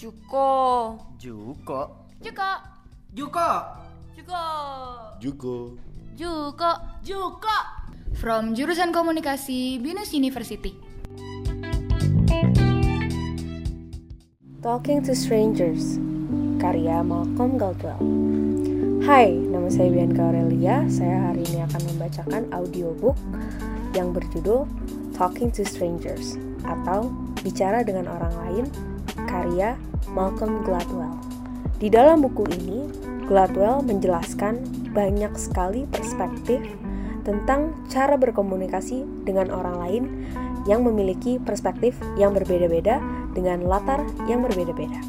Juko. Juko. Juko. Juko. Juko. Juko. Juko. Juko. From jurusan komunikasi Binus University. Talking to Strangers, karya Malcolm Gladwell. Hai, nama saya Bianca Aurelia. Saya hari ini akan membacakan audiobook yang berjudul Talking to Strangers atau Bicara dengan Orang Lain, karya Malcolm Gladwell. Di dalam buku ini, Gladwell menjelaskan banyak sekali perspektif tentang cara berkomunikasi dengan orang lain yang memiliki perspektif yang berbeda-beda dengan latar yang berbeda-beda.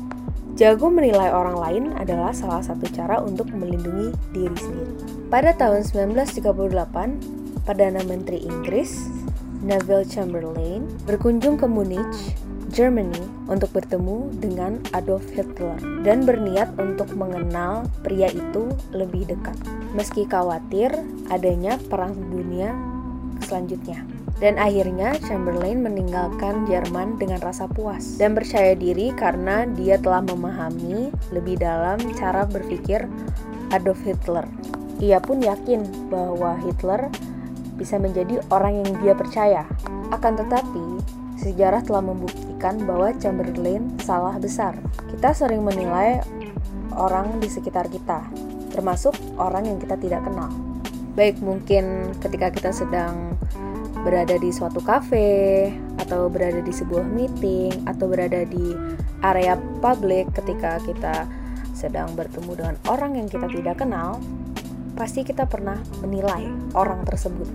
Jago menilai orang lain adalah salah satu cara untuk melindungi diri sendiri. Pada tahun 1938, Perdana Menteri Inggris, Neville Chamberlain, berkunjung ke Munich, Germany untuk bertemu dengan Adolf Hitler dan berniat untuk mengenal pria itu lebih dekat. Meski khawatir adanya perang dunia selanjutnya. Dan akhirnya Chamberlain meninggalkan Jerman dengan rasa puas dan percaya diri karena dia telah memahami lebih dalam cara berpikir Adolf Hitler. Ia pun yakin bahwa Hitler bisa menjadi orang yang dia percaya. Akan tetapi, sejarah telah membuktikan bahwa Chamberlain salah besar. Kita sering menilai orang di sekitar kita, termasuk orang yang kita tidak kenal. Baik mungkin ketika kita sedang berada di suatu kafe atau berada di sebuah meeting atau berada di area publik ketika kita sedang bertemu dengan orang yang kita tidak kenal, pasti kita pernah menilai orang tersebut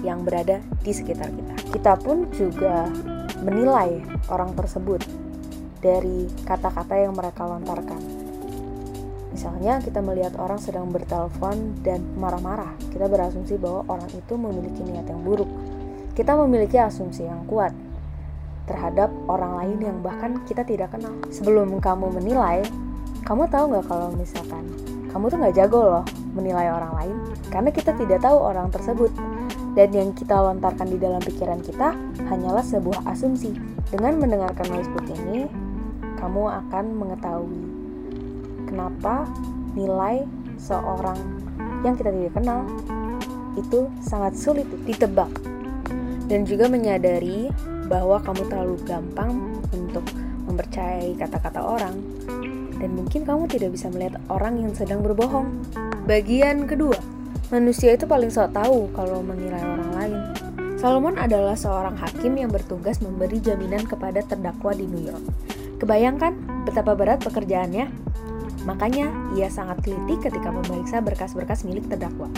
yang berada di sekitar kita. Kita pun juga menilai orang tersebut dari kata-kata yang mereka lontarkan. Misalnya kita melihat orang sedang bertelepon dan marah-marah, kita berasumsi bahwa orang itu memiliki niat yang buruk kita memiliki asumsi yang kuat terhadap orang lain yang bahkan kita tidak kenal. Sebelum kamu menilai, kamu tahu nggak kalau misalkan kamu tuh nggak jago loh menilai orang lain karena kita tidak tahu orang tersebut dan yang kita lontarkan di dalam pikiran kita hanyalah sebuah asumsi. Dengan mendengarkan noise book ini, kamu akan mengetahui kenapa nilai seorang yang kita tidak kenal itu sangat sulit ditebak dan juga menyadari bahwa kamu terlalu gampang untuk mempercayai kata-kata orang dan mungkin kamu tidak bisa melihat orang yang sedang berbohong. Bagian kedua, manusia itu paling sok tahu kalau menilai orang lain. Solomon adalah seorang hakim yang bertugas memberi jaminan kepada terdakwa di New York. Kebayangkan betapa berat pekerjaannya? Makanya ia sangat teliti ketika memeriksa berkas-berkas milik terdakwa.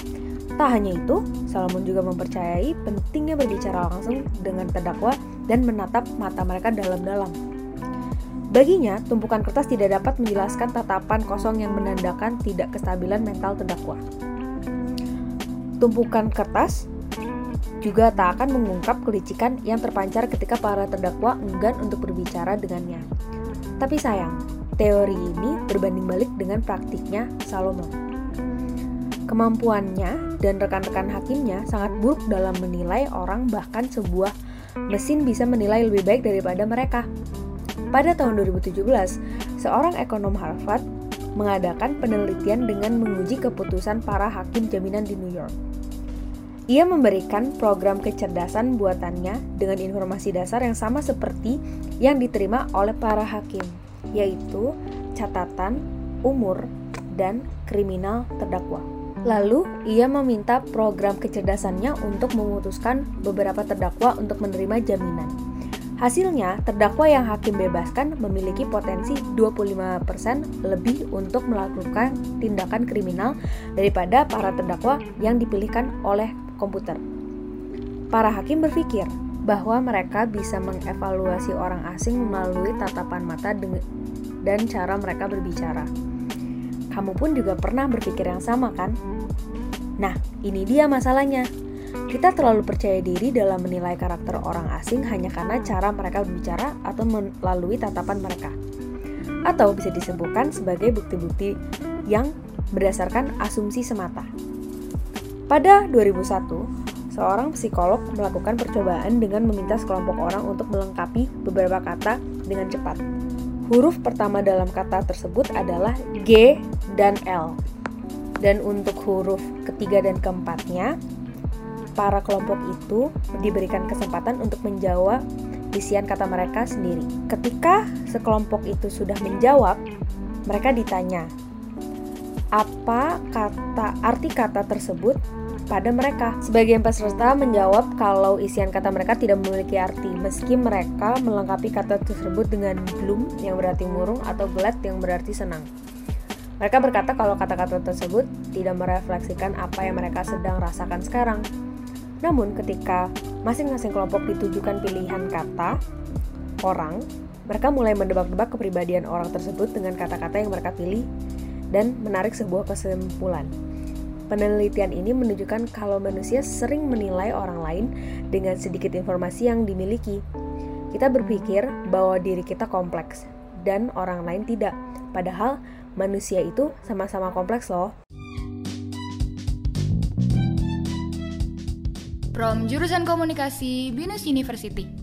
Tak hanya itu, Salomon juga mempercayai pentingnya berbicara langsung dengan terdakwa dan menatap mata mereka dalam-dalam. Baginya, tumpukan kertas tidak dapat menjelaskan tatapan kosong yang menandakan tidak kestabilan mental terdakwa. Tumpukan kertas juga tak akan mengungkap kelicikan yang terpancar ketika para terdakwa enggan untuk berbicara dengannya. Tapi sayang, teori ini berbanding balik dengan praktiknya Salomon. Kemampuannya dan rekan-rekan hakimnya sangat buruk dalam menilai orang bahkan sebuah mesin bisa menilai lebih baik daripada mereka. Pada tahun 2017, seorang ekonom Harvard mengadakan penelitian dengan menguji keputusan para hakim jaminan di New York. Ia memberikan program kecerdasan buatannya dengan informasi dasar yang sama seperti yang diterima oleh para hakim, yaitu catatan, umur, dan kriminal terdakwa. Lalu, ia meminta program kecerdasannya untuk memutuskan beberapa terdakwa untuk menerima jaminan. Hasilnya, terdakwa yang hakim bebaskan memiliki potensi 25% lebih untuk melakukan tindakan kriminal daripada para terdakwa yang dipilihkan oleh komputer. Para hakim berpikir bahwa mereka bisa mengevaluasi orang asing melalui tatapan mata dan cara mereka berbicara. Kamu pun juga pernah berpikir yang sama kan? Nah, ini dia masalahnya. Kita terlalu percaya diri dalam menilai karakter orang asing hanya karena cara mereka berbicara atau melalui tatapan mereka. Atau bisa disebutkan sebagai bukti-bukti yang berdasarkan asumsi semata. Pada 2001, seorang psikolog melakukan percobaan dengan meminta sekelompok orang untuk melengkapi beberapa kata dengan cepat. huruf pertama dalam kata tersebut adalah G dan L. Dan untuk huruf ketiga dan keempatnya, para kelompok itu diberikan kesempatan untuk menjawab isian kata mereka sendiri. Ketika sekelompok itu sudah menjawab, mereka ditanya, apa kata arti kata tersebut pada mereka. Sebagian peserta menjawab kalau isian kata mereka tidak memiliki arti, meski mereka melengkapi kata tersebut dengan bloom yang berarti murung atau glad yang berarti senang. Mereka berkata kalau kata-kata tersebut tidak merefleksikan apa yang mereka sedang rasakan sekarang. Namun ketika masing-masing kelompok ditujukan pilihan kata orang, mereka mulai mendebak-debak kepribadian orang tersebut dengan kata-kata yang mereka pilih dan menarik sebuah kesimpulan. Penelitian ini menunjukkan kalau manusia sering menilai orang lain dengan sedikit informasi yang dimiliki. Kita berpikir bahwa diri kita kompleks dan orang lain tidak, padahal manusia itu sama-sama kompleks loh. From jurusan komunikasi Binus University.